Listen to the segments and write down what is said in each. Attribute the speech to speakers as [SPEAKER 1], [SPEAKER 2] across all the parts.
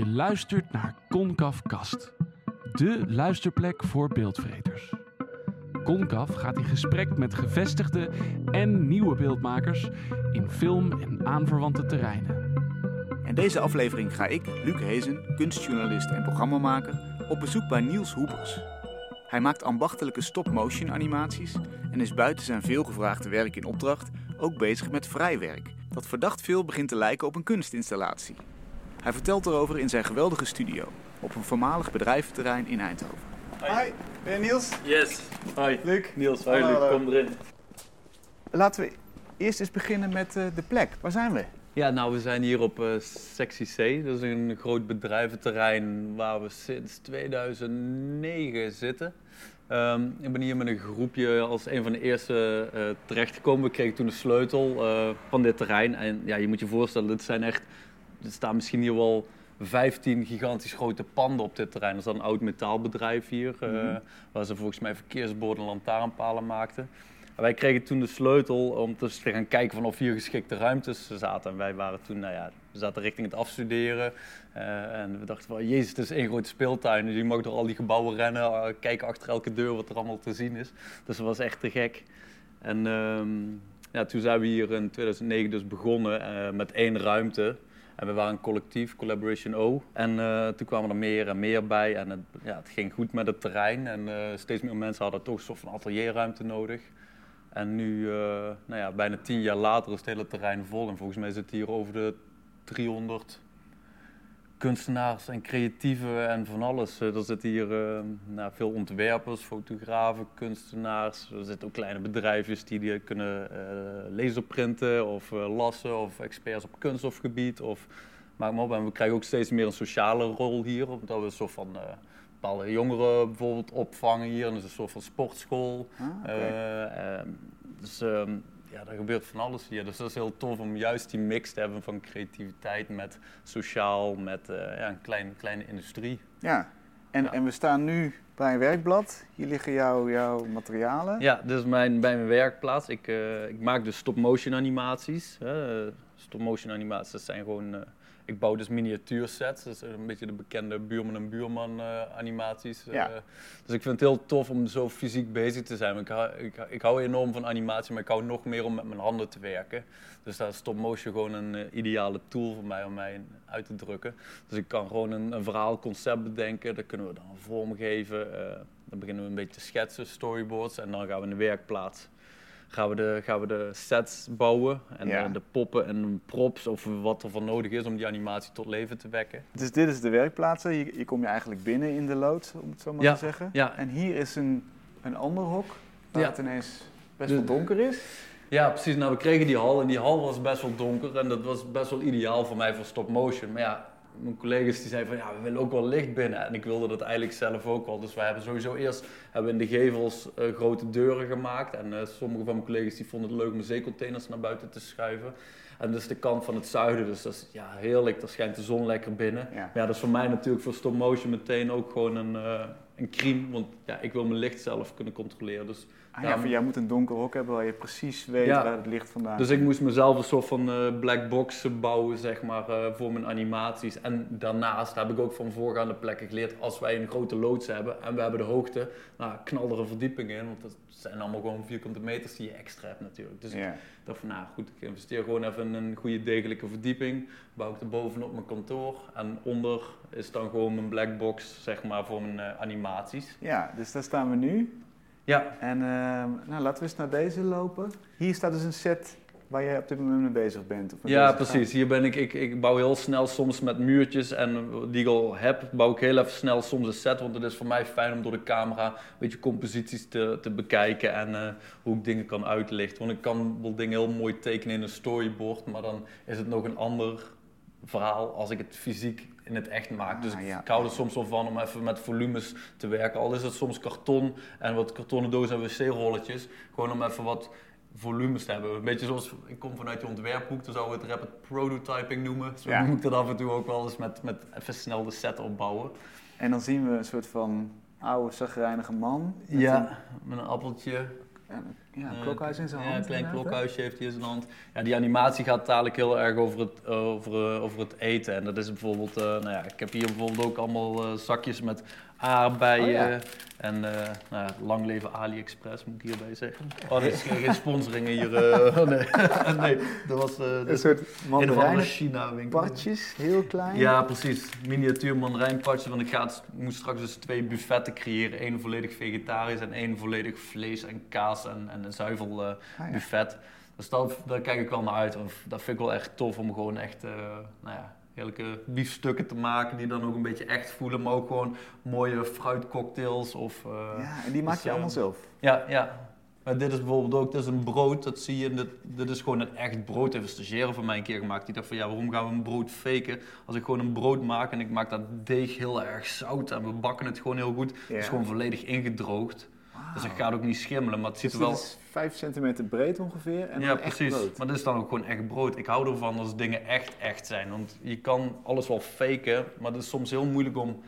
[SPEAKER 1] Je luistert naar Concaf Kast, de luisterplek voor beeldvreters. Concaf gaat in gesprek met gevestigde en nieuwe beeldmakers in film en aanverwante terreinen.
[SPEAKER 2] In deze aflevering ga ik, Luc Hezen, kunstjournalist en programmamaker, op bezoek bij Niels Hoepers. Hij maakt ambachtelijke stop-motion animaties en is buiten zijn veelgevraagde werk in opdracht ook bezig met vrijwerk, dat verdacht veel begint te lijken op een kunstinstallatie. Hij vertelt erover in zijn geweldige studio, op een voormalig bedrijventerrein in Eindhoven.
[SPEAKER 3] Hi, ben je Niels?
[SPEAKER 4] Yes. Hoi.
[SPEAKER 3] Luc.
[SPEAKER 4] Niels, hoi Luc, kom erin.
[SPEAKER 3] Laten we eerst eens beginnen met eh, de plek. Waar zijn we?
[SPEAKER 4] Ja, nou we zijn hier op eh Sectie C. Dat is een groot bedrijventerrein waar we sinds 2009 zitten. Ehm, ik ben hier met een groepje als een van de eerste eh, terechtgekomen. We kregen toen de sleutel eh, van dit terrein. En ja, je moet je voorstellen, dit zijn echt... Er staan misschien hier wel 15 gigantisch grote panden op dit terrein. Er is een oud metaalbedrijf hier, eh, waar ze volgens mij verkeersborden en lantaarnpalen maakten. En wij kregen toen de sleutel om dus te gaan kijken van of hier geschikte ruimtes zaten. En wij waren toen, nou ja, we zaten richting het afstuderen. Eh, en we dachten van, jezus, het is één grote speeltuin. Dus je mag door al die gebouwen rennen, eh, kijken achter elke deur wat er allemaal te zien is. Dus dat was echt te gek. En ehm, ja, toen zijn we hier in 2009 dus begonnen met één ruimte. En we waren een collectief, Collaboration O. En eh, toen kwamen er meer en meer bij. En het, ja, het ging goed met het terrein. En eh, steeds meer mensen hadden toch een soort van atelierruimte nodig. En nu, eh, nou ja, bijna tien jaar later is het hele terrein vol. En volgens mij zitten hier over de 300 kunstenaars en creatieven en van alles. Eh, Er zitten hier eh, nou, veel ontwerpers, fotografen, kunstenaars. Er zitten ook kleine bedrijfjes die, die kunnen eh laserprinten of eh, lassen of experts op kunststofgebied. Of, maak maar op. En we krijgen ook steeds meer een sociale rol hier, omdat we een soort van bepaalde jongeren bijvoorbeeld opvangen hier. En dat is een soort van sportschool.
[SPEAKER 3] Ah.
[SPEAKER 4] Eh, ehm, dus ehm, ja, er gebeurt van alles hier. Dus dat is heel tof om juist die mix te hebben van creativiteit met sociaal, met eh, ja, een klein, kleine industrie.
[SPEAKER 3] Ja. En,
[SPEAKER 4] Ja.
[SPEAKER 3] en we staan nu bij een werkblad. Hier liggen jouw, jouw materialen.
[SPEAKER 4] Ja, dit is mijn, bij mijn werkplaats. Ik, eh, ik maak dus stop-motion animaties. hè. Stop-motion animaties, dat zijn gewoon... ik bouw dus miniatuursets. Is een beetje de bekende buurman en buurman eh, animaties. eh. Dus ik vind het heel tof om zo fysiek bezig te zijn. Ik hou, ik, ik hou enorm van animatie, maar ik hou nog meer om met mijn handen te werken. Dus daar is stop-motion gewoon een eh, ideale tool voor mij om mij uit te drukken. Dus ik kan gewoon een, een verhaal, concept bedenken. Dat kunnen we dan vormgeven. eh dan beginnen we een beetje te schetsen, storyboards. En dan gaan we in de werkplaats gaan we de, gaan we de sets bouwen. En
[SPEAKER 3] Ja.
[SPEAKER 4] eh, de poppen en props of wat er voor nodig is om die animatie tot leven te wekken.
[SPEAKER 3] Dus dit is de werkplaats. Hier, hier kom je eigenlijk binnen in de loods, om het zo maar
[SPEAKER 4] Ja,
[SPEAKER 3] te zeggen.
[SPEAKER 4] ja.
[SPEAKER 3] En hier is een, een ander hok, waar het ineens best wel donker is.
[SPEAKER 4] Ja, precies. Nou, we kregen die hal en die hal was best wel donker en dat was best wel ideaal voor mij voor stop motion. Maar ja, mijn collega's die zeiden van ja, we willen ook wel licht binnen en ik wilde dat eigenlijk zelf ook wel. Dus wij hebben sowieso eerst hebben we in de gevels eh, grote deuren gemaakt en eh, sommige van mijn collega's die vonden het leuk om zeecontainers naar buiten te schuiven. En dat is de kant van het zuiden, dus dat is ja, heerlijk. Daar schijnt de zon lekker binnen.
[SPEAKER 3] Ja.
[SPEAKER 4] Maar ja, dat is voor mij natuurlijk voor stop motion meteen ook gewoon een, eh een crime, want ja, ik wil mijn licht zelf kunnen controleren. Dus
[SPEAKER 3] Ah, Ja, voor jij moet een donker hok hebben waar je precies weet
[SPEAKER 4] Ja.
[SPEAKER 3] waar het licht vandaan
[SPEAKER 4] Dus ik moest mezelf een soort van eh, black box bouwen, zeg maar, eh, voor mijn animaties. En daarnaast heb ik ook van voorgaande plekken geleerd, als wij een grote loods hebben en we hebben de hoogte, nou, knal er een verdieping in, want dat zijn allemaal gewoon vierkante meters die je extra hebt natuurlijk. Dus
[SPEAKER 3] Ja.
[SPEAKER 4] ik dacht van, nou goed, ik investeer gewoon even in een goede degelijke verdieping, bouw ik er bovenop mijn kantoor en onder is dan gewoon mijn black box, zeg maar, voor mijn eh, animaties.
[SPEAKER 3] ja, dus daar staan we nu.
[SPEAKER 4] Ja,
[SPEAKER 3] En ehm, nou, laten we eens naar deze lopen. Hier staat dus een set waar jij op dit moment mee bezig bent. of
[SPEAKER 4] Ja, precies. Hier ben ik, ik, ik bouw heel snel soms met muurtjes en die ik al heb, bouw ik heel even snel soms een set. Want het is voor mij fijn om door de camera een beetje composities te, te bekijken en eh, hoe ik dingen kan uitlichten. Want ik kan wel dingen heel mooi tekenen in een storyboard, maar dan is het nog een ander verhaal als ik het fysiek in het echt maak. Dus
[SPEAKER 3] Ah, ja.
[SPEAKER 4] ik hou er soms wel van om even met volumes te werken. Al is het soms karton en wat kartonnen dozen en wc-rolletjes. Gewoon om even wat volumes te hebben. Een beetje zoals, ik kom vanuit je ontwerphoek, dan zouden we het rapid prototyping noemen. Zo
[SPEAKER 3] Ja.
[SPEAKER 4] noem ik dat af en toe ook wel eens met, met even snel de set opbouwen.
[SPEAKER 3] En dan zien we een soort van oude, zagrijnige man. met
[SPEAKER 4] Ja, met een appeltje.
[SPEAKER 3] Ja, ja, een
[SPEAKER 4] Eh,
[SPEAKER 3] klokhuis in zijn
[SPEAKER 4] ja,
[SPEAKER 3] hand.
[SPEAKER 4] een klein klokhuisje heeft hij in zijn hand. Ja, die animatie gaat dadelijk heel erg over het, over, over het eten. En dat is bijvoorbeeld, eh, nou ja, ik heb hier bijvoorbeeld ook allemaal eh, zakjes met aardbeien.
[SPEAKER 3] Oh ja.
[SPEAKER 4] En eh, nou lang leven AliExpress, moet ik hierbij zeggen. Oh, dit is geen, sponsoring hier. eh, oh, nee. nee, dat was eh,
[SPEAKER 3] Een soort
[SPEAKER 4] andere
[SPEAKER 3] mandarijnen
[SPEAKER 4] China-winkel.
[SPEAKER 3] patjes, heel klein.
[SPEAKER 4] Ja, precies. Miniatuur mandarijnpatjes. Want ik, ga het- moet straks dus twee buffetten creëren. Eén volledig vegetarisch en één volledig vlees en kaas en, en een zuivel eh,
[SPEAKER 3] Ah, ja.
[SPEAKER 4] Dus dat, daar kijk ik wel naar uit. Dat vind ik wel echt tof om gewoon echt nou ja, heerlijke biefstukken te maken. Die dan ook een beetje echt voelen. Maar ook gewoon mooie fruitcocktails. Of, eh,
[SPEAKER 3] Ja, en die maak
[SPEAKER 4] dus,
[SPEAKER 3] je
[SPEAKER 4] eh,
[SPEAKER 3] allemaal zelf.
[SPEAKER 4] ja, ja. Maar dit is bijvoorbeeld ook, dit is een brood, dat zie je, dit, dit is gewoon een echt brood. Een stagiaire van mij een keer gemaakt. Die dacht van, ja, waarom gaan we een brood faken? Als ik gewoon een brood maak en ik maak dat deeg heel erg zout en we bakken het gewoon heel goed. Het
[SPEAKER 3] Ja.
[SPEAKER 4] is gewoon volledig ingedroogd. Dus het gaat ook niet schimmelen, maar het ziet
[SPEAKER 3] Dus
[SPEAKER 4] er wel...
[SPEAKER 3] is 5 centimeter breed ongeveer en
[SPEAKER 4] ja,
[SPEAKER 3] dan echt
[SPEAKER 4] precies.
[SPEAKER 3] brood.
[SPEAKER 4] Maar dit is dan ook gewoon echt brood. Ik hou ervan als dingen echt echt zijn. Want je kan alles wel faken, maar het is soms heel moeilijk om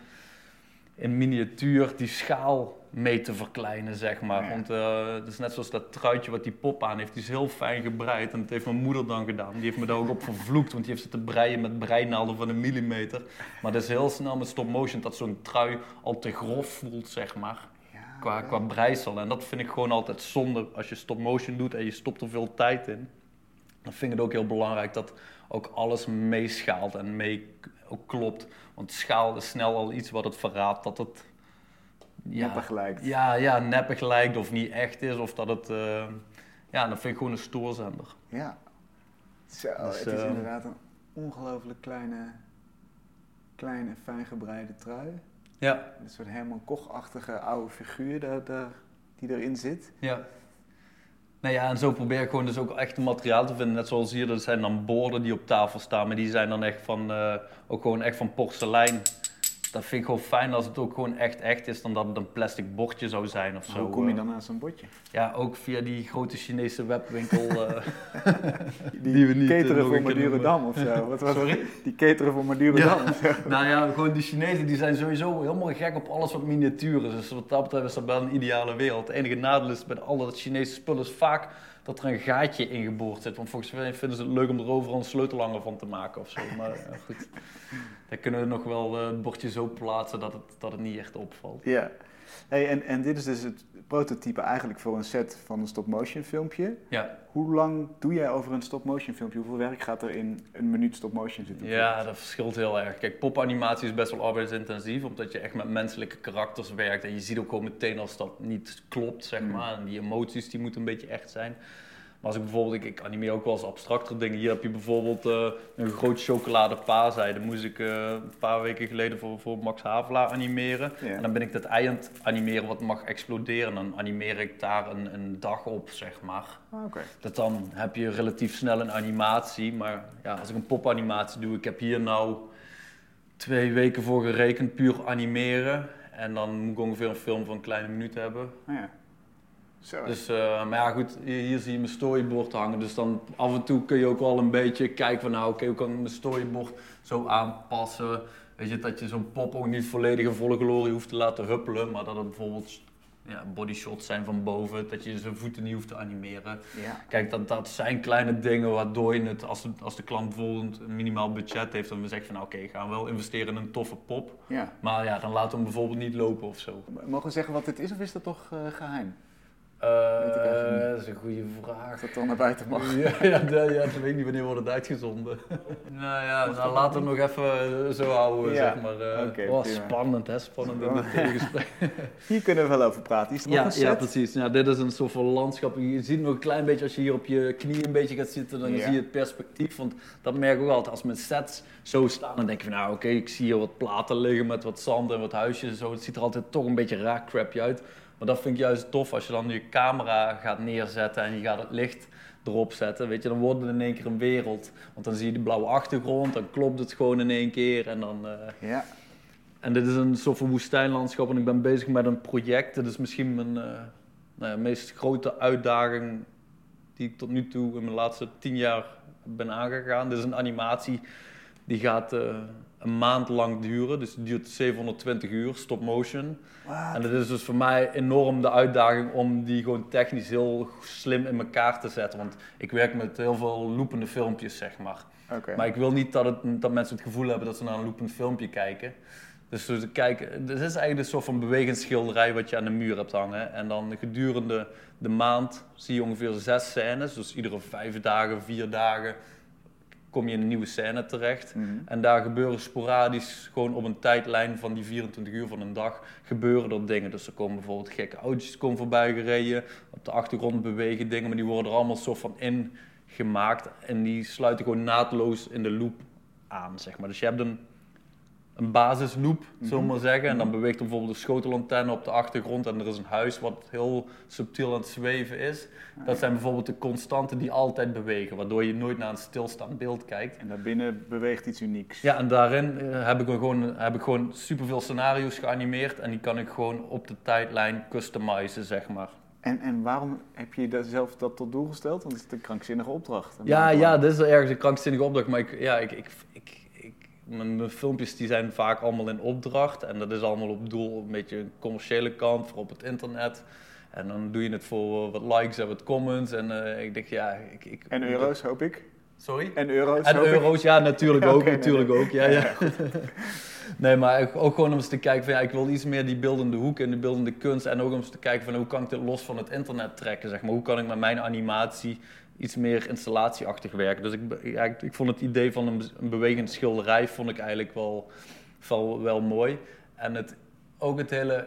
[SPEAKER 4] in miniatuur die schaal mee te verkleinen, zeg maar.
[SPEAKER 3] Ja.
[SPEAKER 4] Want eh, het is net zoals dat truitje wat die pop aan heeft. Die is heel fijn gebreid en dat heeft mijn moeder dan gedaan. Die heeft me daar ook op vervloekt, want die heeft zitten breien met breinaalden van een millimeter. Maar dat is heel snel met stop motion dat zo'n trui al te grof voelt, zeg maar. Qua, qua breisel. En dat vind ik gewoon altijd zonde als je stop motion doet en je stopt er veel tijd in. Dan vind ik het ook heel belangrijk dat ook alles meeschaalt en mee ook klopt. Want schaal is snel al iets wat het verraadt dat het ja,
[SPEAKER 3] Neppig lijkt.
[SPEAKER 4] Ja, ja, neppig lijkt of niet echt is. Of dat het. eh, ja, dat vind ik gewoon een stoorzender.
[SPEAKER 3] Ja. Zo,
[SPEAKER 4] Dus,
[SPEAKER 3] het is
[SPEAKER 4] eh,
[SPEAKER 3] inderdaad een ongelooflijk kleine, kleine, fijn gebreide trui.
[SPEAKER 4] Ja,
[SPEAKER 3] Een soort Herman Koch-achtige oude figuur daar, daar, die erin zit.
[SPEAKER 4] ja. Nou ja, en zo probeer ik gewoon dus ook echt een materiaal te vinden. Net zoals hier, dat zijn dan borden die op tafel staan. Maar die zijn dan echt van, eh, ook gewoon echt van porselein. Dat vind ik gewoon fijn als het ook gewoon echt echt is, dan dat het een plastic bordje zou zijn of zo.
[SPEAKER 3] hoe kom je
[SPEAKER 4] eh.
[SPEAKER 3] dan aan zo'n bordje?
[SPEAKER 4] Ja, ook via die grote Chinese webwinkel. eh,
[SPEAKER 3] Die,
[SPEAKER 4] Die we niet, eh,
[SPEAKER 3] cateren
[SPEAKER 4] nog
[SPEAKER 3] voor Madurodam of zo. Wat was
[SPEAKER 4] Sorry?
[SPEAKER 3] Die cateren voor Madurodam of zo.
[SPEAKER 4] nou ja, gewoon die Chinezen die zijn sowieso helemaal gek op alles wat miniatuur is. Dus wat dat betreft is dat wel een ideale wereld. Het enige nadeel is bij al dat Chinese spullen is vaak dat er een gaatje ingeboord zit. Want volgens mij vinden ze het leuk om er overal een sleutelhanger van te maken of zo. Maar ja, goed, dan kunnen we nog wel eh, het bordje zo plaatsen dat het, dat het niet echt opvalt.
[SPEAKER 3] Ja. Hey, en, en dit is dus het prototype eigenlijk voor een set van een stop-motion filmpje.
[SPEAKER 4] Ja,
[SPEAKER 3] Hoe lang doe jij over een stop-motion filmpje? Hoeveel werk gaat er in een minuut stop-motion zitten?
[SPEAKER 4] ja, dat verschilt heel erg. Kijk, popanimatie is best wel arbeidsintensief, omdat je echt met menselijke karakters werkt. En je ziet ook gewoon meteen als dat niet klopt, zeg
[SPEAKER 3] Mm.
[SPEAKER 4] maar. En die emoties die moeten een beetje echt zijn. Maar als ik bijvoorbeeld, ik, ik animeer ook wel eens abstracter dingen. Hier heb je bijvoorbeeld eh, een groot chocolade Dat moest ik eh, een paar weken geleden voor, voor Max Havelaar animeren.
[SPEAKER 3] Ja.
[SPEAKER 4] En dan ben ik dat ei aan het animeren wat mag exploderen. Dan animeer ik daar een, een dag op, zeg maar.
[SPEAKER 3] Ah, Oké.
[SPEAKER 4] Dat dan heb je relatief snel een animatie. Maar ja, als ik een popanimatie doe, ik heb hier nou twee weken voor gerekend, puur animeren. En dan moet ik ongeveer een film van een kleine minuut hebben.
[SPEAKER 3] Ah, ja. Zo.
[SPEAKER 4] Dus, eh, maar ja, goed, hier, hier zie je mijn storyboard hangen. Dus dan af en toe kun je ook wel een beetje kijken van, nou, oké, hoe kan ik mijn storyboard zo aanpassen? Weet je, dat je zo'n pop ook niet volledig in volle glorie hoeft te laten huppelen, maar dat het bijvoorbeeld ja, bodyshots zijn van boven, dat je zijn voeten niet hoeft te animeren.
[SPEAKER 3] ja.
[SPEAKER 4] Kijk, dat, dat zijn kleine dingen waardoor je het, als de, als de klant bijvoorbeeld een minimaal budget heeft, dan zeggen van, nou, oké, gaan we wel investeren in een toffe pop.
[SPEAKER 3] ja.
[SPEAKER 4] Maar ja, dan laten we hem bijvoorbeeld niet lopen of zo.
[SPEAKER 3] Mogen we zeggen wat dit is of is dat toch eh, geheim?
[SPEAKER 4] Eh, dat is een goede vraag.
[SPEAKER 3] Dat dan naar buiten mag?
[SPEAKER 4] Ja, ja, ja, ja, ik weet niet wanneer wordt het uitgezonden. nou ja, nou, laten we nog even eh, zo houden,
[SPEAKER 3] Ja,
[SPEAKER 4] zeg maar. eh.
[SPEAKER 3] oké,
[SPEAKER 4] oh, spannend, hè? Spannend in dit telegesprek.
[SPEAKER 3] Hier kunnen we wel over praten. Is er nog
[SPEAKER 4] Ja,
[SPEAKER 3] een set?
[SPEAKER 4] ja, precies. Ja, dit is een soort van landschap. Je ziet nog een klein beetje, als je hier op je knie een beetje gaat zitten, dan
[SPEAKER 3] Ja.
[SPEAKER 4] zie je het perspectief. Want dat merk ik ook altijd. Als mijn sets zo staan, dan denk je van, nou oké, ik zie hier wat platen liggen met wat zand en wat huisjes en zo. Het ziet er altijd toch een beetje raar crapje uit. Maar dat vind ik juist tof als je dan je camera gaat neerzetten en je gaat het licht erop zetten. Weet je, dan wordt het in één keer een wereld. Want dan zie je de blauwe achtergrond, dan klopt het gewoon in één keer. En, dan, eh,
[SPEAKER 3] Ja.
[SPEAKER 4] en dit is een soort van woestijnlandschap en ik ben bezig met een project. Dit is misschien mijn eh, nou ja, meest grote uitdaging die ik tot nu toe in mijn laatste tien jaar ben aangegaan. Dit is een animatie Die gaat eh, een maand lang duren, dus die duurt 720 uur, stop motion. En dat is dus voor mij enorm de uitdaging om die gewoon technisch heel slim in elkaar te zetten. Want ik werk met heel veel loopende filmpjes, zeg maar. Maar ik wil niet dat, het, dat mensen het gevoel hebben dat ze naar een loopend filmpje kijken. Dus ze kijken, dit is eigenlijk een soort van bewegend schilderij wat je aan de muur hebt hangen. En dan gedurende de maand zie je ongeveer zes scènes. Dus iedere vijf dagen, vier dagen kom je in een nieuwe scène terecht.
[SPEAKER 3] Mhm.
[SPEAKER 4] En daar gebeuren sporadisch, gewoon op een tijdlijn van die 24 uur van een dag, gebeuren er dingen. Dus er komen bijvoorbeeld gekke autootjes komen voorbij gereden. Op de achtergrond bewegen dingen, maar die worden er allemaal soort van in gemaakt. En die sluiten gewoon naadloos in de loop aan, zeg maar. Dus je hebt een, een basisloop, zullen we maar zeggen. En dan beweegt er bijvoorbeeld een schotelantenne op de achtergrond. En er is een huis wat heel subtiel aan het zweven is. Dat zijn bijvoorbeeld de constanten die altijd bewegen. Waardoor je nooit naar een stilstaand beeld kijkt.
[SPEAKER 3] En daarbinnen beweegt iets unieks.
[SPEAKER 4] Ja, en daarin eh, heb, ik gewoon, heb ik gewoon superveel scenario's geanimeerd. En die kan ik gewoon op de tijdlijn customizen, zeg maar.
[SPEAKER 3] En, en waarom heb je dat zelf dat tot doel gesteld? Want het is een krankzinnige opdracht.
[SPEAKER 4] Ja, ja, dit is ergens een krankzinnige opdracht. Maar ik, ja, ik, ik, mijn mijn filmpjes die zijn vaak allemaal in opdracht. En dat is allemaal op doel, een beetje een commerciële kant, voor op het internet. En dan doe je het voor wat likes en wat comments. En eh, ik denk, ja... Ik, ik,
[SPEAKER 3] En euro's, hoop ik.
[SPEAKER 4] Sorry?
[SPEAKER 3] En euro's,
[SPEAKER 4] En
[SPEAKER 3] hoop ik.
[SPEAKER 4] euro's, ja, natuurlijk
[SPEAKER 3] Ja,
[SPEAKER 4] ook, natuurlijk
[SPEAKER 3] nee.
[SPEAKER 4] ook. Ja, ja. nee, maar ook- ook gewoon om eens te kijken van, ja, ik wil iets meer die beeldende hoek en de beeldende kunst. En ook om eens te kijken van, hoe kan ik dit los van het internet trekken, zeg maar. Hoe kan ik met mijn animatie iets meer installatieachtig werken. Dus ik, ja, ik, ik vond het idee van een, be- een bewegend schilderij, vond ik eigenlijk wel, wel, wel mooi. En het, ook het hele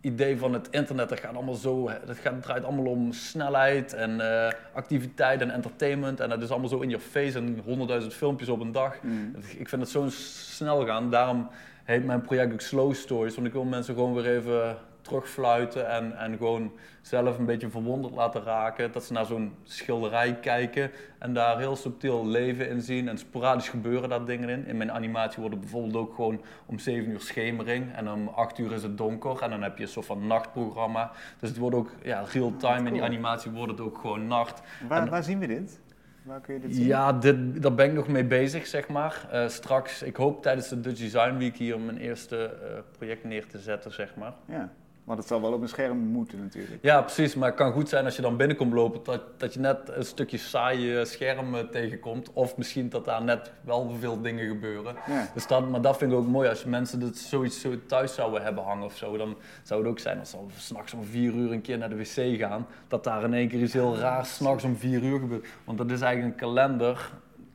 [SPEAKER 4] idee van het internet, dat gaat allemaal zo, dat gaat, draait allemaal om snelheid en eh, activiteit en entertainment. En dat is allemaal zo in je face en honderdduizend filmpjes op een dag.
[SPEAKER 3] Mm.
[SPEAKER 4] Ik vind het zo snel gaan. Daarom heet mijn project ook Slow Stories. Want ik wil mensen gewoon weer even terugfluiten en, en gewoon zelf een beetje verwonderd laten raken. Dat ze naar zo'n schilderij kijken en daar heel subtiel leven in zien. En sporadisch gebeuren daar dingen in. In mijn animatie wordt het bijvoorbeeld ook gewoon om 7 uur schemering en om 8 uur is het donker. En dan heb je een soort van nachtprogramma. Dus het wordt ook ja, real time. In die animatie wordt het ook gewoon nacht.
[SPEAKER 3] Waar,
[SPEAKER 4] En-
[SPEAKER 3] waar zien we dit? Waar kun je dit zien?
[SPEAKER 4] Ja, dit, daar ben ik nog mee bezig, zeg maar. Eh, straks, ik hoop tijdens de Dutch Design Week hier mijn eerste eh, project neer te zetten, zeg maar.
[SPEAKER 3] Ja, want het zal wel op een scherm moeten natuurlijk.
[SPEAKER 4] Ja, precies. Maar het kan goed zijn als je dan binnenkomt lopen, dat, dat je net een stukje saaie scherm eh, tegenkomt. Of misschien dat daar net wel veel dingen gebeuren.
[SPEAKER 3] Ja.
[SPEAKER 4] Dus dat, maar dat vind ik ook mooi. Als mensen dat zoiets zo thuis zouden hebben hangen of zo, dan zou het ook zijn als ze s'nachts om vier uur een keer naar de wc gaan, dat daar in één keer iets heel raars s'nachts om vier uur gebeurt. Want dat is eigenlijk een kalender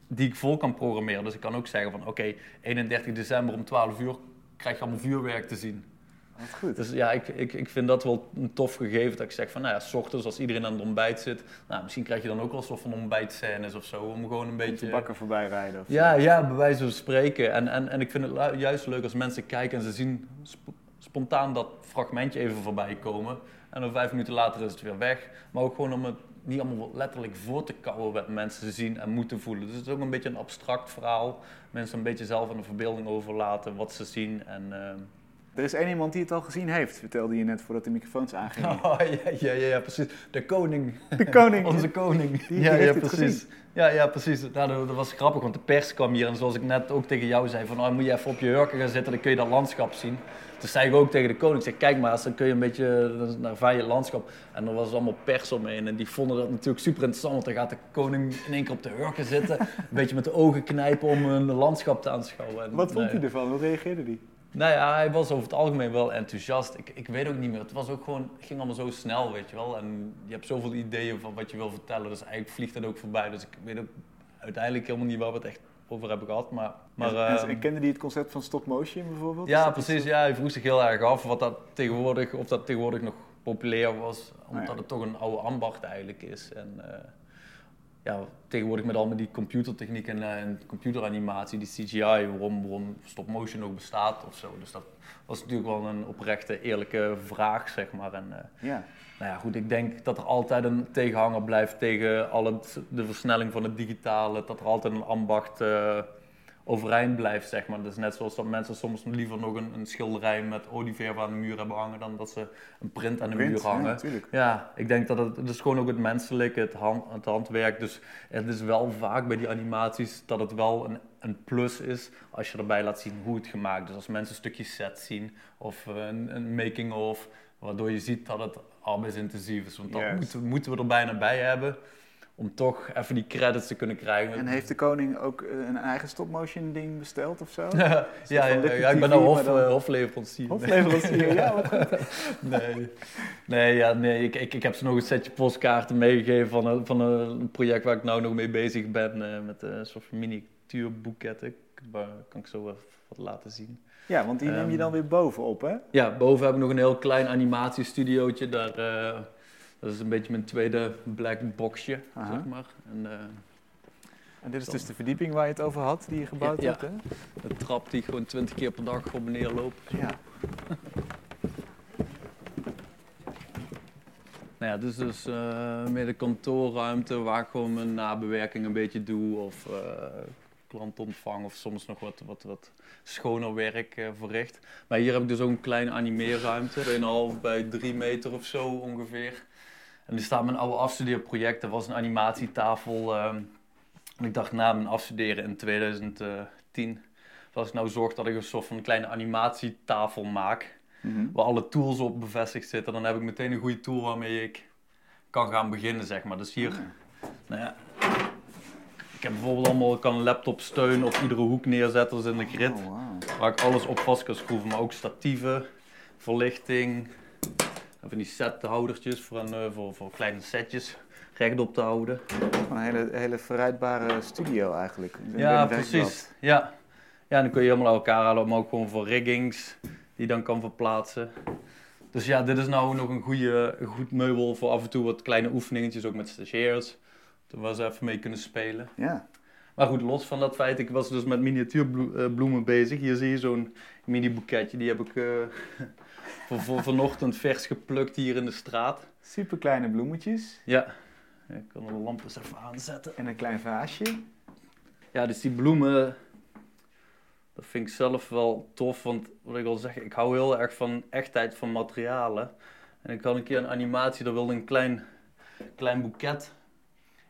[SPEAKER 4] die ik vol kan programmeren. Dus ik kan ook zeggen van oké, 31 december om 12 uur krijg je allemaal vuurwerk te zien.
[SPEAKER 3] Goed.
[SPEAKER 4] Dus ja, ik, ik, ik vind dat wel een tof gegeven. Dat ik zeg van, nou ja, s ochtends als iedereen aan het ontbijt zit, nou, misschien krijg je dan ook wel een soort van ontbijtscènes of zo. Om gewoon een
[SPEAKER 3] Beetje
[SPEAKER 4] beetje...
[SPEAKER 3] bakken voorbij rijden. Of
[SPEAKER 4] Ja, ja, bij wijze van spreken. En, en, en ik vind het juist leuk als mensen kijken en ze zien sp- spontaan dat fragmentje even voorbij komen. En dan vijf minuten later is het weer weg. Maar ook gewoon om het niet allemaal letterlijk voor te kouwen wat mensen zien en moeten voelen. Dus het is ook een beetje een abstract verhaal. Mensen een beetje zelf aan de verbeelding overlaten wat ze zien. En, ehm,
[SPEAKER 3] Er is één iemand die het al gezien heeft, vertelde je net voordat de microfoons aangingen.
[SPEAKER 4] Oh, ja, ja, ja, ja, precies. De koning.
[SPEAKER 3] De koning.
[SPEAKER 4] Onze koning.
[SPEAKER 3] Die
[SPEAKER 4] ja,
[SPEAKER 3] heeft
[SPEAKER 4] ja, precies.
[SPEAKER 3] gezien.
[SPEAKER 4] Ja, ja, precies. Nou, dat, was grappig, want de pers kwam hier en zoals ik net ook tegen jou zei, van oh, moet je even op je hurken gaan zitten, dan kun je dat landschap zien. Toen zei ik ook tegen de koning, ik zeg, kijk maar dan kun je een beetje naar van je landschap. En er was allemaal pers omheen en die vonden dat natuurlijk super interessant, want dan gaat de koning in één keer op de hurken zitten, een beetje met de ogen knijpen om een landschap te aanschouwen. En,
[SPEAKER 3] Wat vond
[SPEAKER 4] nou ja.
[SPEAKER 3] hij ervan? Hoe reageerde hij?
[SPEAKER 4] Nou ja, hij was over het algemeen wel enthousiast. Ik, ik weet ook niet meer. Het was ook gewoon, het ging allemaal zo snel, weet je wel. En je hebt zoveel ideeën van wat je wil vertellen. Dus eigenlijk vliegt het ook voorbij. Dus ik weet ook uiteindelijk helemaal niet waar we het echt over hebben gehad. Maar, maar
[SPEAKER 3] en, en kende hij het concept van stop motion bijvoorbeeld?
[SPEAKER 4] Ja,
[SPEAKER 3] dat
[SPEAKER 4] precies. Ja, hij vroeg zich heel erg af wat dat tegenwoordig, of dat tegenwoordig nog populair was. Omdat
[SPEAKER 3] ja.
[SPEAKER 4] het toch een oude ambacht eigenlijk is. En eh, ja, tegenwoordig met allemaal die computertechniek en, eh, en computeranimatie, die CGI, waarom, waarom stop motion nog bestaat of zo. Dus dat was natuurlijk wel een oprechte, eerlijke vraag, zeg maar. En, eh,
[SPEAKER 3] Ja.
[SPEAKER 4] nou ja, goed, ik denk dat er altijd een tegenhanger blijft tegen al het, de versnelling van het digitale. Dat er altijd een ambacht eh, overeind blijft, zeg maar. Dus net zoals dat mensen soms liever nog een, een schilderij met olieverf aan de muur hebben hangen... dan dat ze een print aan de
[SPEAKER 3] Print,
[SPEAKER 4] muur
[SPEAKER 3] ja,
[SPEAKER 4] hangen.
[SPEAKER 3] natuurlijk.
[SPEAKER 4] Ja, ik denk dat het, het is gewoon ook het menselijke, het, hand, het handwerk. Dus het is wel vaak bij die animaties dat het wel een een plus is als je erbij laat zien hoe het gemaakt is. Als mensen een stukje set zien of een, een making of, waardoor je ziet dat het arbeidsintensief is. Want dat moeten we er bijna bij hebben om toch even die credits te kunnen krijgen.
[SPEAKER 3] En heeft de koning ook eh, een eigen stop-motion ding besteld of zo?
[SPEAKER 4] ja, ja, ik ben nou hof,
[SPEAKER 3] dan-
[SPEAKER 4] eh, hofleverancier.
[SPEAKER 3] Hofleverancier, ja, wat.
[SPEAKER 4] Nee, nee, ja, nee ik, ik, ik heb ze nog een setje postkaarten meegegeven van een, van een project waar ik nou nog mee bezig ben. eh, met een soort van miniatuurboeketten. Kan ik zo even wat laten zien.
[SPEAKER 3] Ja, want die neem je dan weer bovenop, hè?
[SPEAKER 4] Ja, boven heb ik nog een heel klein animatiestudiootje. Daar, eh, dat is een beetje mijn tweede black boxje,
[SPEAKER 3] Aha.
[SPEAKER 4] zeg maar. En, eh,
[SPEAKER 3] En dit is dus de verdieping waar je het over had, die je gebouwd
[SPEAKER 4] Ja,
[SPEAKER 3] hebt, hè?
[SPEAKER 4] een trap die gewoon 20 keer per dag op en neer loopt.
[SPEAKER 3] Ja.
[SPEAKER 4] Nou ja, dus, dus eh meer de kantoorruimte waar ik gewoon mijn nabewerking een beetje doe. Of eh klantontvang of soms nog wat, wat, wat schoner werk verricht. Maar hier heb ik dus ook een kleine animeerruimte. 2,5 bij 3 meter of zo ongeveer. En er staat mijn oude afstudeerproject. Dat was een animatietafel. ehm, en ik dacht na mijn afstuderen in 2010... Als ik nou zorg dat ik een soort van kleine animatietafel maak
[SPEAKER 3] Mhm.
[SPEAKER 4] waar alle tools op bevestigd zitten, dan heb ik meteen een goede tool waarmee ik kan gaan beginnen, zeg maar. Dus hier, nou ja, ik heb bijvoorbeeld allemaal, ik kan een laptop steun op iedere hoek neerzetten, als in de grid,
[SPEAKER 3] Oh,
[SPEAKER 4] waar ik alles op vast kan schroeven, maar ook statieven, verlichting, van die sethoudertjes voor, een, eh, voor, voor kleine setjes rechtop te houden.
[SPEAKER 3] Een hele, hele verrijdbare studio eigenlijk.
[SPEAKER 4] Ja, precies. Ja. ja, en dan kun je helemaal elkaar halen, maar ook gewoon voor riggings die je dan kan verplaatsen. Dus ja, dit is nou nog een, goede, een goed meubel voor af en toe wat kleine oefeningetjes, ook met stagiairs. Waar ze even mee kunnen spelen.
[SPEAKER 3] Ja.
[SPEAKER 4] Maar goed, los van dat feit, ik was dus met miniatuurbloemen bezig. Hier zie je zo'n mini boeketje, die heb ik eh, voor, voor, vanochtend vers geplukt hier in de straat.
[SPEAKER 3] Super kleine bloemetjes
[SPEAKER 4] Ja, ik kan de lamp eens even aanzetten.
[SPEAKER 3] en een klein vaasje.
[SPEAKER 4] Ja, dus die bloemen, dat vind ik zelf wel tof. Want wat ik al zeg, ik hou heel erg van echtheid van materialen. En ik had een keer een animatie, daar wilde een klein, klein boeket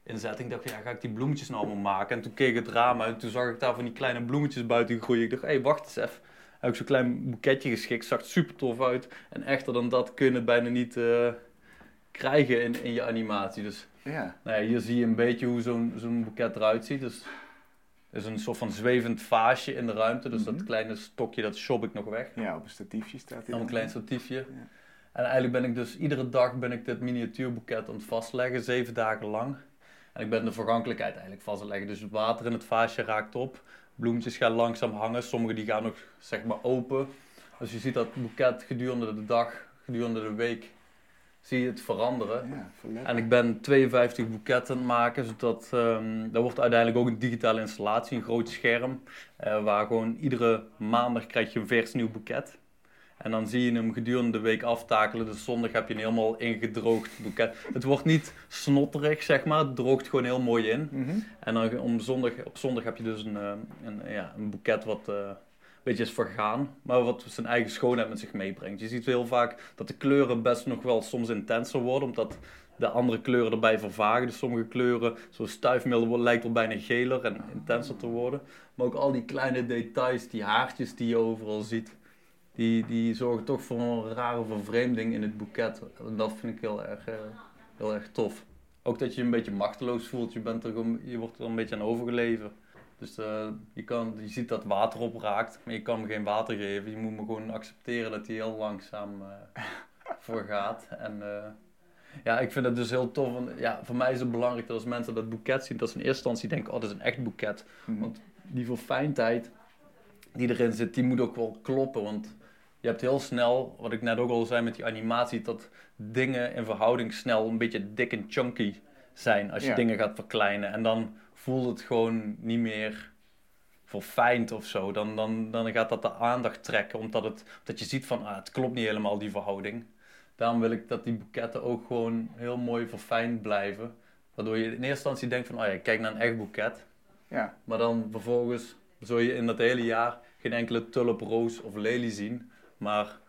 [SPEAKER 4] in zetten. Ik dacht, ja, ga ik die bloemetjes nou allemaal maken? En toen keek ik het raam uit en toen zag ik daar van die kleine bloemetjes buiten groeien. Ik dacht, hé, hey, wacht eens even. Heb ik zo'n klein boeketje geschikt, zag er super tof uit. En echter dan dat kun je het bijna niet eh, krijgen in, in je animatie. Dus
[SPEAKER 3] Ja.
[SPEAKER 4] nou ja, hier zie je een beetje hoe zo'n zo'n boeket eruit ziet. Dus is een soort van zwevend vaasje in de ruimte. Dus
[SPEAKER 3] Mhm.
[SPEAKER 4] dat kleine stokje, dat shop ik nog weg.
[SPEAKER 3] ja, op een statiefje staat hij
[SPEAKER 4] Dan een klein statiefje. En eigenlijk ben ik dus iedere dag ben ik dit miniatuurboeket aan het vastleggen, zeven dagen lang. En ik ben de vergankelijkheid eigenlijk vast aan het leggen. Dus het water in het vaasje raakt op. Bloemetjes gaan langzaam hangen. Sommige die gaan nog zeg maar open. Dus je ziet dat boeket gedurende de dag, gedurende de week, zie je het veranderen.
[SPEAKER 3] Ja.
[SPEAKER 4] En ik ben 52 boeketten aan het maken, zodat ehm dat wordt uiteindelijk ook een digitale installatie, een groot scherm, eh, waar gewoon iedere maandag krijg je een vers nieuw boeket. En dan zie je hem gedurende de week aftakelen. Dus zondag heb je een helemaal ingedroogd boeket. Het wordt niet snotterig, zeg maar. Het droogt gewoon heel mooi in.
[SPEAKER 3] Mhm.
[SPEAKER 4] En dan om zondag, op zondag heb je dus een, eh, een, ja, een boeket wat eh, een beetje is vergaan, maar wat zijn eigen schoonheid met zich meebrengt. Je ziet heel vaak dat de kleuren best nog wel soms intenser worden, omdat de andere kleuren erbij vervagen. Dus sommige kleuren, zoals stuifmeel, lijkt er bijna geler en intenser te worden. Maar ook al die kleine details, die haartjes die je overal ziet, die, die zorgen toch voor een rare vervreemding in het boeket. En dat vind ik heel erg, eh, heel erg tof. Ook dat je je een beetje machteloos voelt. Je, bent er je wordt er een beetje aan overgeleverd. Dus eh, je, kan, je ziet dat water opraakt, maar je kan hem geen water geven. Je moet me gewoon accepteren dat hij heel langzaam eh voorgaat. En ja, ik vind het dus heel tof. Want, ja, voor mij is het belangrijk dat als mensen dat boeket zien, dat ze in eerste instantie denken, oh, dat is een echt boeket.
[SPEAKER 3] Mhm.
[SPEAKER 4] Want die verfijndheid die erin zit, die moet ook wel kloppen. Want je hebt heel snel, wat ik net ook al zei met die animatie, dat dingen in verhouding snel een beetje dik en chunky zijn als je
[SPEAKER 3] Ja.
[SPEAKER 4] dingen gaat verkleinen. En dan voelt het gewoon niet meer verfijnd of zo. Dan, dan, dan gaat dat de aandacht trekken, omdat het, je ziet van, ah, het klopt niet helemaal die verhouding. Daarom wil ik dat die boeketten ook gewoon heel mooi verfijnd blijven. Waardoor je in eerste instantie denkt van, oh ja, kijk naar een echt boeket.
[SPEAKER 3] Ja,
[SPEAKER 4] Maar dan vervolgens zul je in dat hele jaar geen enkele tulp, roos of lelie zien. Maar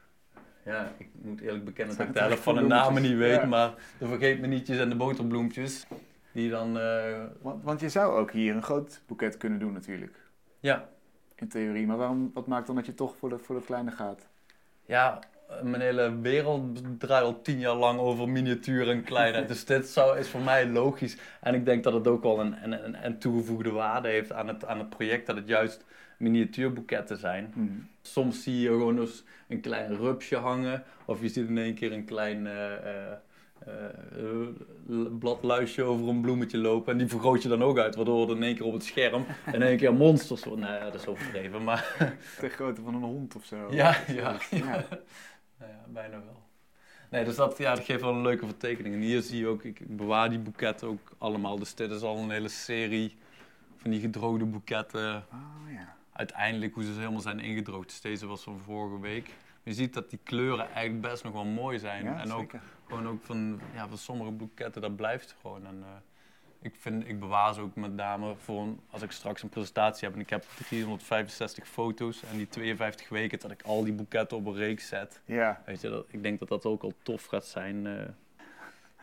[SPEAKER 4] ja, ik moet eerlijk bekennen dat ik de helft van de namen niet weet.
[SPEAKER 3] ja.
[SPEAKER 4] Maar de vergeet-me-nietjes en de boterbloempjes, die dan... eh,
[SPEAKER 3] want, want je zou ook hier een groot boeket kunnen doen natuurlijk.
[SPEAKER 4] Ja,
[SPEAKER 3] in theorie. Maar waarom, wat maakt dan dat je toch voor de, voor de kleine gaat?
[SPEAKER 4] ja, mijn hele wereld draait al tien jaar lang over miniatuur en kleinheid. dus dit zou, is voor mij logisch. En ik denk dat het ook wel een, een, een, een toegevoegde waarde heeft aan het, aan het project. Dat het juist miniatuurboeketten zijn.
[SPEAKER 3] Hmm.
[SPEAKER 4] Soms zie je gewoon eens een klein rupsje hangen. Of je ziet in één keer een klein eh, eh, eh, bladluisje over een bloemetje lopen. En die vergroot je dan ook uit. Waardoor er in één keer op het scherm in één keer monsters worden. Nee, dat is overdreven. Maar
[SPEAKER 3] Ter grootte van een hond of zo.
[SPEAKER 4] ja, ja,
[SPEAKER 3] Ja.
[SPEAKER 4] Nou ja, bijna wel. Nee, dus dat, ja, dat geeft wel een leuke vertekening. En hier zie je ook, ik, bewaar die boeketten ook allemaal. Dus dit is al een hele serie van die gedroogde boeketten.
[SPEAKER 3] Oh ja.
[SPEAKER 4] Uiteindelijk hoe ze helemaal zijn ingedroogd. Dus deze was van vorige week. Je ziet dat die kleuren eigenlijk best nog wel mooi zijn.
[SPEAKER 3] Ja,
[SPEAKER 4] en ook
[SPEAKER 3] zeker.
[SPEAKER 4] gewoon ook van, ja, van sommige boeketten, dat blijft gewoon. En, eh, ik, vind, ik bewaar ze ook met name voor een- als ik straks een presentatie heb. En ik heb 365 foto's en die 52 weken dat ik al die boeketten op een reeks zet.
[SPEAKER 3] Ja.
[SPEAKER 4] Weet je, dat, ik denk dat dat ook al tof gaat zijn. eh.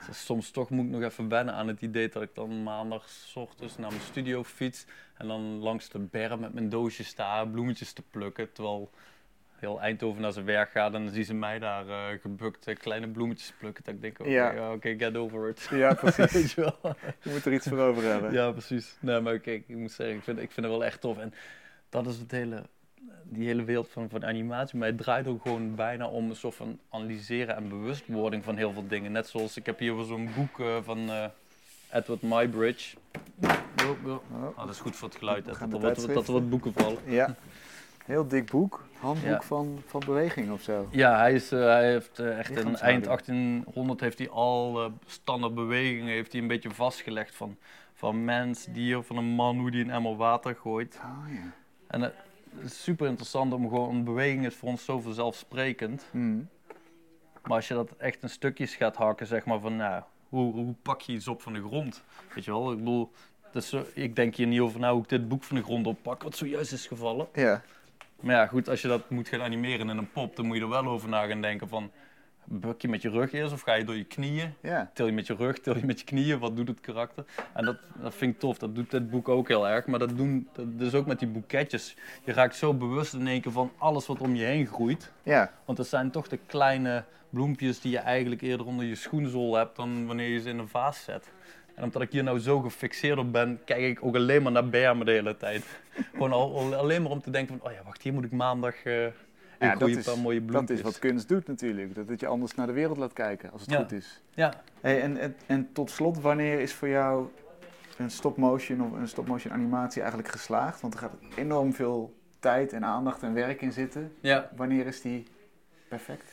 [SPEAKER 4] Dus soms toch moet ik nog even wennen aan het idee dat ik dan maandag ochtends naar mijn studio fiets. En dan langs de berm met mijn doosje sta, bloemetjes te plukken. Terwijl heel Eindhoven naar zijn werk gaat en dan zien ze mij daar eh, gebukt kleine bloemetjes plukken. Dat ik denk, oké,
[SPEAKER 3] Ja.
[SPEAKER 4] ja, oké, get over it.
[SPEAKER 3] Ja, precies.
[SPEAKER 4] Weet je wel?
[SPEAKER 3] Je moet er iets voor over hebben.
[SPEAKER 4] Ja, precies. Nee, maar kijk, ik moet zeggen, ik vind, ik vind het wel echt tof. En dat is het hele, die hele wereld van, van animatie. Maar het draait ook gewoon bijna om een soort van analyseren en bewustwording van heel veel dingen. Net zoals, ik heb hier weer zo'n boek eh, van eh, Edward Mybridge.
[SPEAKER 3] Oh.
[SPEAKER 4] Oh, dat is goed voor het geluid,
[SPEAKER 3] We
[SPEAKER 4] dat, er wat, dat er wat boeken vallen.
[SPEAKER 3] Ja. Heel dik boek. Handboek
[SPEAKER 4] Ja.
[SPEAKER 3] van, van beweging of zo.
[SPEAKER 4] Ja, hij, is, eh, hij heeft eh, echt
[SPEAKER 3] Lichaamshouding.
[SPEAKER 4] eind 1800 heeft hij al eh, standaard bewegingen heeft hij een beetje vastgelegd van, van mens, dier, van een man, hoe die een emmer water gooit.
[SPEAKER 3] Oh ja.
[SPEAKER 4] En het is super interessant om gewoon, een beweging is voor ons zo vanzelfsprekend.
[SPEAKER 3] Hmm.
[SPEAKER 4] Maar als je dat echt in stukjes gaat hakken, zeg maar van, nou, hoe, hoe pak je iets op van de grond? Weet je wel, ik bedoel, ik denk hier niet over na hoe ik dit boek van de grond oppak, wat zojuist is gevallen.
[SPEAKER 3] Ja.
[SPEAKER 4] Maar ja, goed, als je dat moet gaan animeren in een pop, dan moet je er wel over na gaan denken van, buk je met je rug eerst of ga je door je knieën?
[SPEAKER 3] Ja.
[SPEAKER 4] Til je met je rug, til je met je knieën, wat doet het karakter? En dat, dat vind ik tof, dat doet dit boek ook heel erg. Maar dat doen, dat is ook met die boeketjes. Je raakt zo bewust in één keer van alles wat om je heen groeit.
[SPEAKER 3] Ja.
[SPEAKER 4] Want dat zijn toch de kleine bloempjes die je eigenlijk eerder onder je schoenzool hebt dan wanneer je ze in een vaas zet. En omdat ik hier nou zo gefixeerd op ben, kijk ik ook alleen maar naar bermen de hele tijd. Gewoon al, al- alleen maar om te denken van, oh ja, wacht, hier moet ik maandag uh,
[SPEAKER 3] Ja,
[SPEAKER 4] een
[SPEAKER 3] dat
[SPEAKER 4] goede
[SPEAKER 3] is,
[SPEAKER 4] paar mooie
[SPEAKER 3] dat is wat kunst doet natuurlijk. Dat het je anders naar de wereld laat kijken, als het
[SPEAKER 4] Ja.
[SPEAKER 3] goed is.
[SPEAKER 4] Ja,
[SPEAKER 3] Hey, en, en, en tot slot, wanneer is voor jou een stop-motion of een stop-motion animatie eigenlijk geslaagd? Want er gaat enorm veel tijd en aandacht en werk in zitten.
[SPEAKER 4] ja,
[SPEAKER 3] Wanneer is die perfect?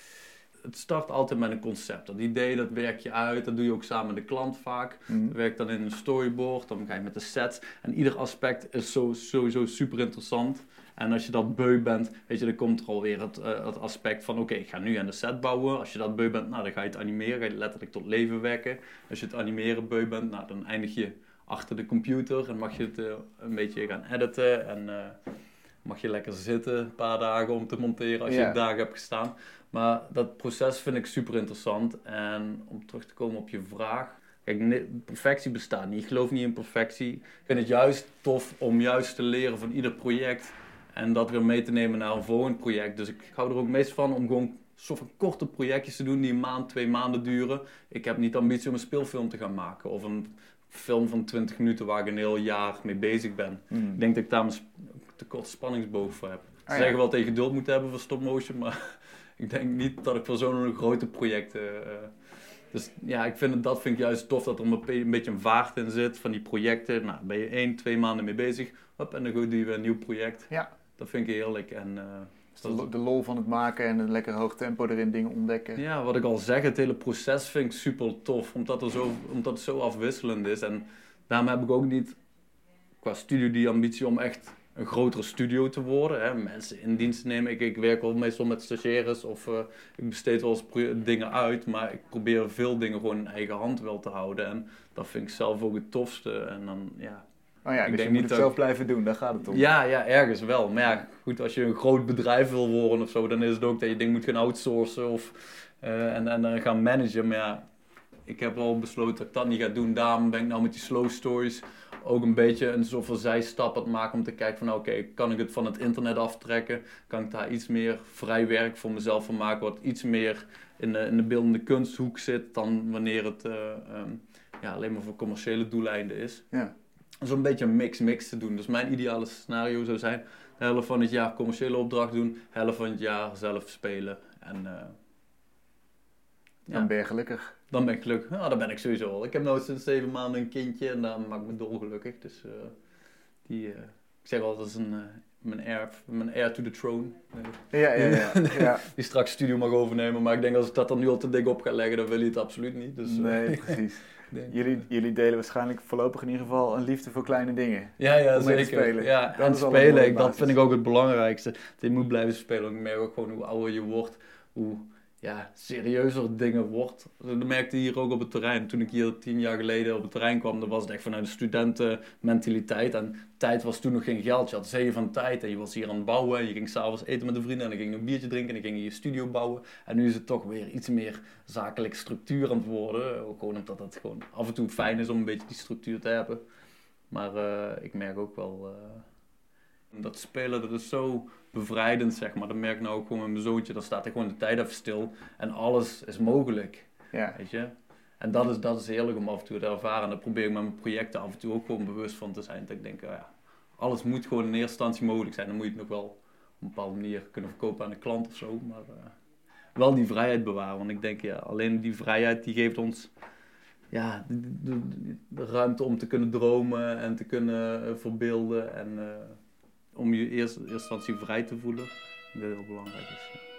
[SPEAKER 4] Het start altijd met een concept. Dat idee, dat werk je uit, dat doe je ook samen met de klant vaak.
[SPEAKER 3] Hmm.
[SPEAKER 4] Je werkt dan in een storyboard, dan ga je met de sets. En ieder aspect is zo, sowieso super interessant. En als je dat beu bent, weet je, dan komt er alweer het, eh, het aspect van... Oké, ik ga nu aan de set bouwen. Als je dat beu bent, nou, dan ga je het animeren. Ga je letterlijk tot leven wekken. Als je het animeren beu bent, nou, dan eindig je achter de computer. En mag je het eh, een beetje gaan editen. En eh, mag je lekker zitten een paar dagen om te monteren als je dagen hebt gestaan. Maar dat proces vind ik super interessant. En om terug te komen op je vraag. Kijk, perfectie bestaat niet. Ik geloof niet in perfectie. Ik vind het juist tof om juist te leren van ieder project. En dat weer mee te nemen naar een volgend project. Dus ik hou er ook meest van om gewoon soort van korte projectjes te doen die een maand, twee maanden duren. Ik heb niet de ambitie om een speelfilm te gaan maken. Of een film van 20 minuten waar ik een heel jaar mee bezig ben.
[SPEAKER 3] Hmm.
[SPEAKER 4] Ik denk dat ik daar te korte spanningsboog voor heb. Ze
[SPEAKER 3] ja.
[SPEAKER 4] zeggen wel dat je geduld moet hebben voor stop motion, maar ik denk niet dat ik voor zo'n grote projecten. eh, dus ja, ik vind het, dat vind ik juist tof dat er een, een beetje een vaart in zit van die projecten. Nou, ben je één, twee maanden mee bezig, hop, en dan doe je weer een nieuw project.
[SPEAKER 3] Ja.
[SPEAKER 4] Dat vind ik heerlijk. En, eh,
[SPEAKER 3] Dus de lol van het maken en een lekker hoog tempo erin dingen ontdekken.
[SPEAKER 4] ja, wat ik al zeg, het hele proces vind ik super tof, omdat, er zo, omdat het zo afwisselend is. En daarom heb ik ook niet qua studio die ambitie om echt een grotere studio te worden. Hè. Mensen in dienst nemen. Ik, ik werk wel meestal met stagiaires of eh, ik besteed wel eens dingen uit, maar ik probeer veel dingen gewoon in eigen hand wel te houden. En dat vind ik zelf ook het tofste. En dan, ja,
[SPEAKER 3] Oh ja,
[SPEAKER 4] Ik
[SPEAKER 3] dus
[SPEAKER 4] denk
[SPEAKER 3] je moet
[SPEAKER 4] niet
[SPEAKER 3] het zelf blijven doen, daar gaat het om.
[SPEAKER 4] ja, ja, ergens wel. Maar ja, goed, als je een groot bedrijf wil worden of zo, dan is het ook dat je ding moet gaan outsourcen of, eh, en, en dan gaan managen. Maar ja, ik heb al besloten dat ik dat niet ga doen. Daarom ben ik nou met die slow stories ook een beetje een soort van zijstap aan het maken om te kijken van nou, oké, kan ik het van het internet aftrekken? Kan ik daar iets meer vrij werk voor mezelf van maken, wat iets meer in de, in de beeldende kunsthoek zit dan wanneer het eh, ehm, ja, alleen maar voor commerciële doeleinden is.
[SPEAKER 3] Ja.
[SPEAKER 4] Zo'n beetje een mix-mix te doen. Dus mijn ideale scenario zou zijn, de helft van het jaar commerciële opdracht doen, de helft van het jaar zelf spelen. En eh,
[SPEAKER 3] Dan
[SPEAKER 4] Ja.
[SPEAKER 3] ben je gelukkig.
[SPEAKER 4] Dan ben ik gelukkig. Nou, dan ben ik sowieso al. Ik heb nu sinds zeven maanden een kindje en daar maak ik me dolgelukkig. Dus eh, die, eh, ik zeg altijd, dat is een, eh, mijn, heir, mijn heir to the throne.
[SPEAKER 3] Ja, ja, ja. ja.
[SPEAKER 4] die straks studio mag overnemen. Maar ik denk als ik dat dan nu al te dik op ga leggen, dan wil je het absoluut niet. Dus,
[SPEAKER 3] Nee, precies.
[SPEAKER 4] denk-
[SPEAKER 3] Jullie, jullie delen waarschijnlijk voorlopig in ieder geval een liefde voor kleine dingen.
[SPEAKER 4] Ja, ja,
[SPEAKER 3] om mee te
[SPEAKER 4] zeker.
[SPEAKER 3] spelen.
[SPEAKER 4] Ja,
[SPEAKER 3] Dat
[SPEAKER 4] en spelen, ik, dat vind ik ook het belangrijkste. Je moet blijven spelen. Ik merk ook gewoon hoe ouder je wordt, hoe ja, serieuzer dingen wordt. Dat merkte hier ook op het terrein. Toen ik hier tien jaar geleden op het terrein kwam, dan was het echt vanuit de studentenmentaliteit. En tijd was toen nog geen geld. Je had zeeën van tijd en je was hier aan het bouwen. En je ging s'avonds eten met een vrienden en dan ging je een biertje drinken en dan ging je je studio bouwen. En nu is het toch weer iets meer zakelijke structuur aan het worden. Ook gewoon omdat het gewoon af en toe fijn is om een beetje die structuur te hebben. Maar eh, ik merk ook wel... eh, dat spelen, dat is zo bevrijdend, zeg maar. Dat merk ik nou ook gewoon met mijn zoontje. Dan staat er gewoon de tijd even stil. En alles is mogelijk,
[SPEAKER 3] Ja.
[SPEAKER 4] weet je. En dat is, dat is heerlijk om af en toe te ervaren. En daar probeer ik met mijn projecten af en toe ook gewoon bewust van te zijn. Dat ik denk, oh ja, alles moet gewoon in eerste instantie mogelijk zijn. Dan moet je het nog wel op een bepaalde manier kunnen verkopen aan de klant of zo. Maar eh, wel die vrijheid bewaren. Want ik denk, ja, alleen die vrijheid die geeft ons ja, de, de- de- de ruimte om te kunnen dromen en te kunnen eh, verbeelden. En eh, om je eerst, in eerste instantie vrij te voelen. Dat heel belangrijk is.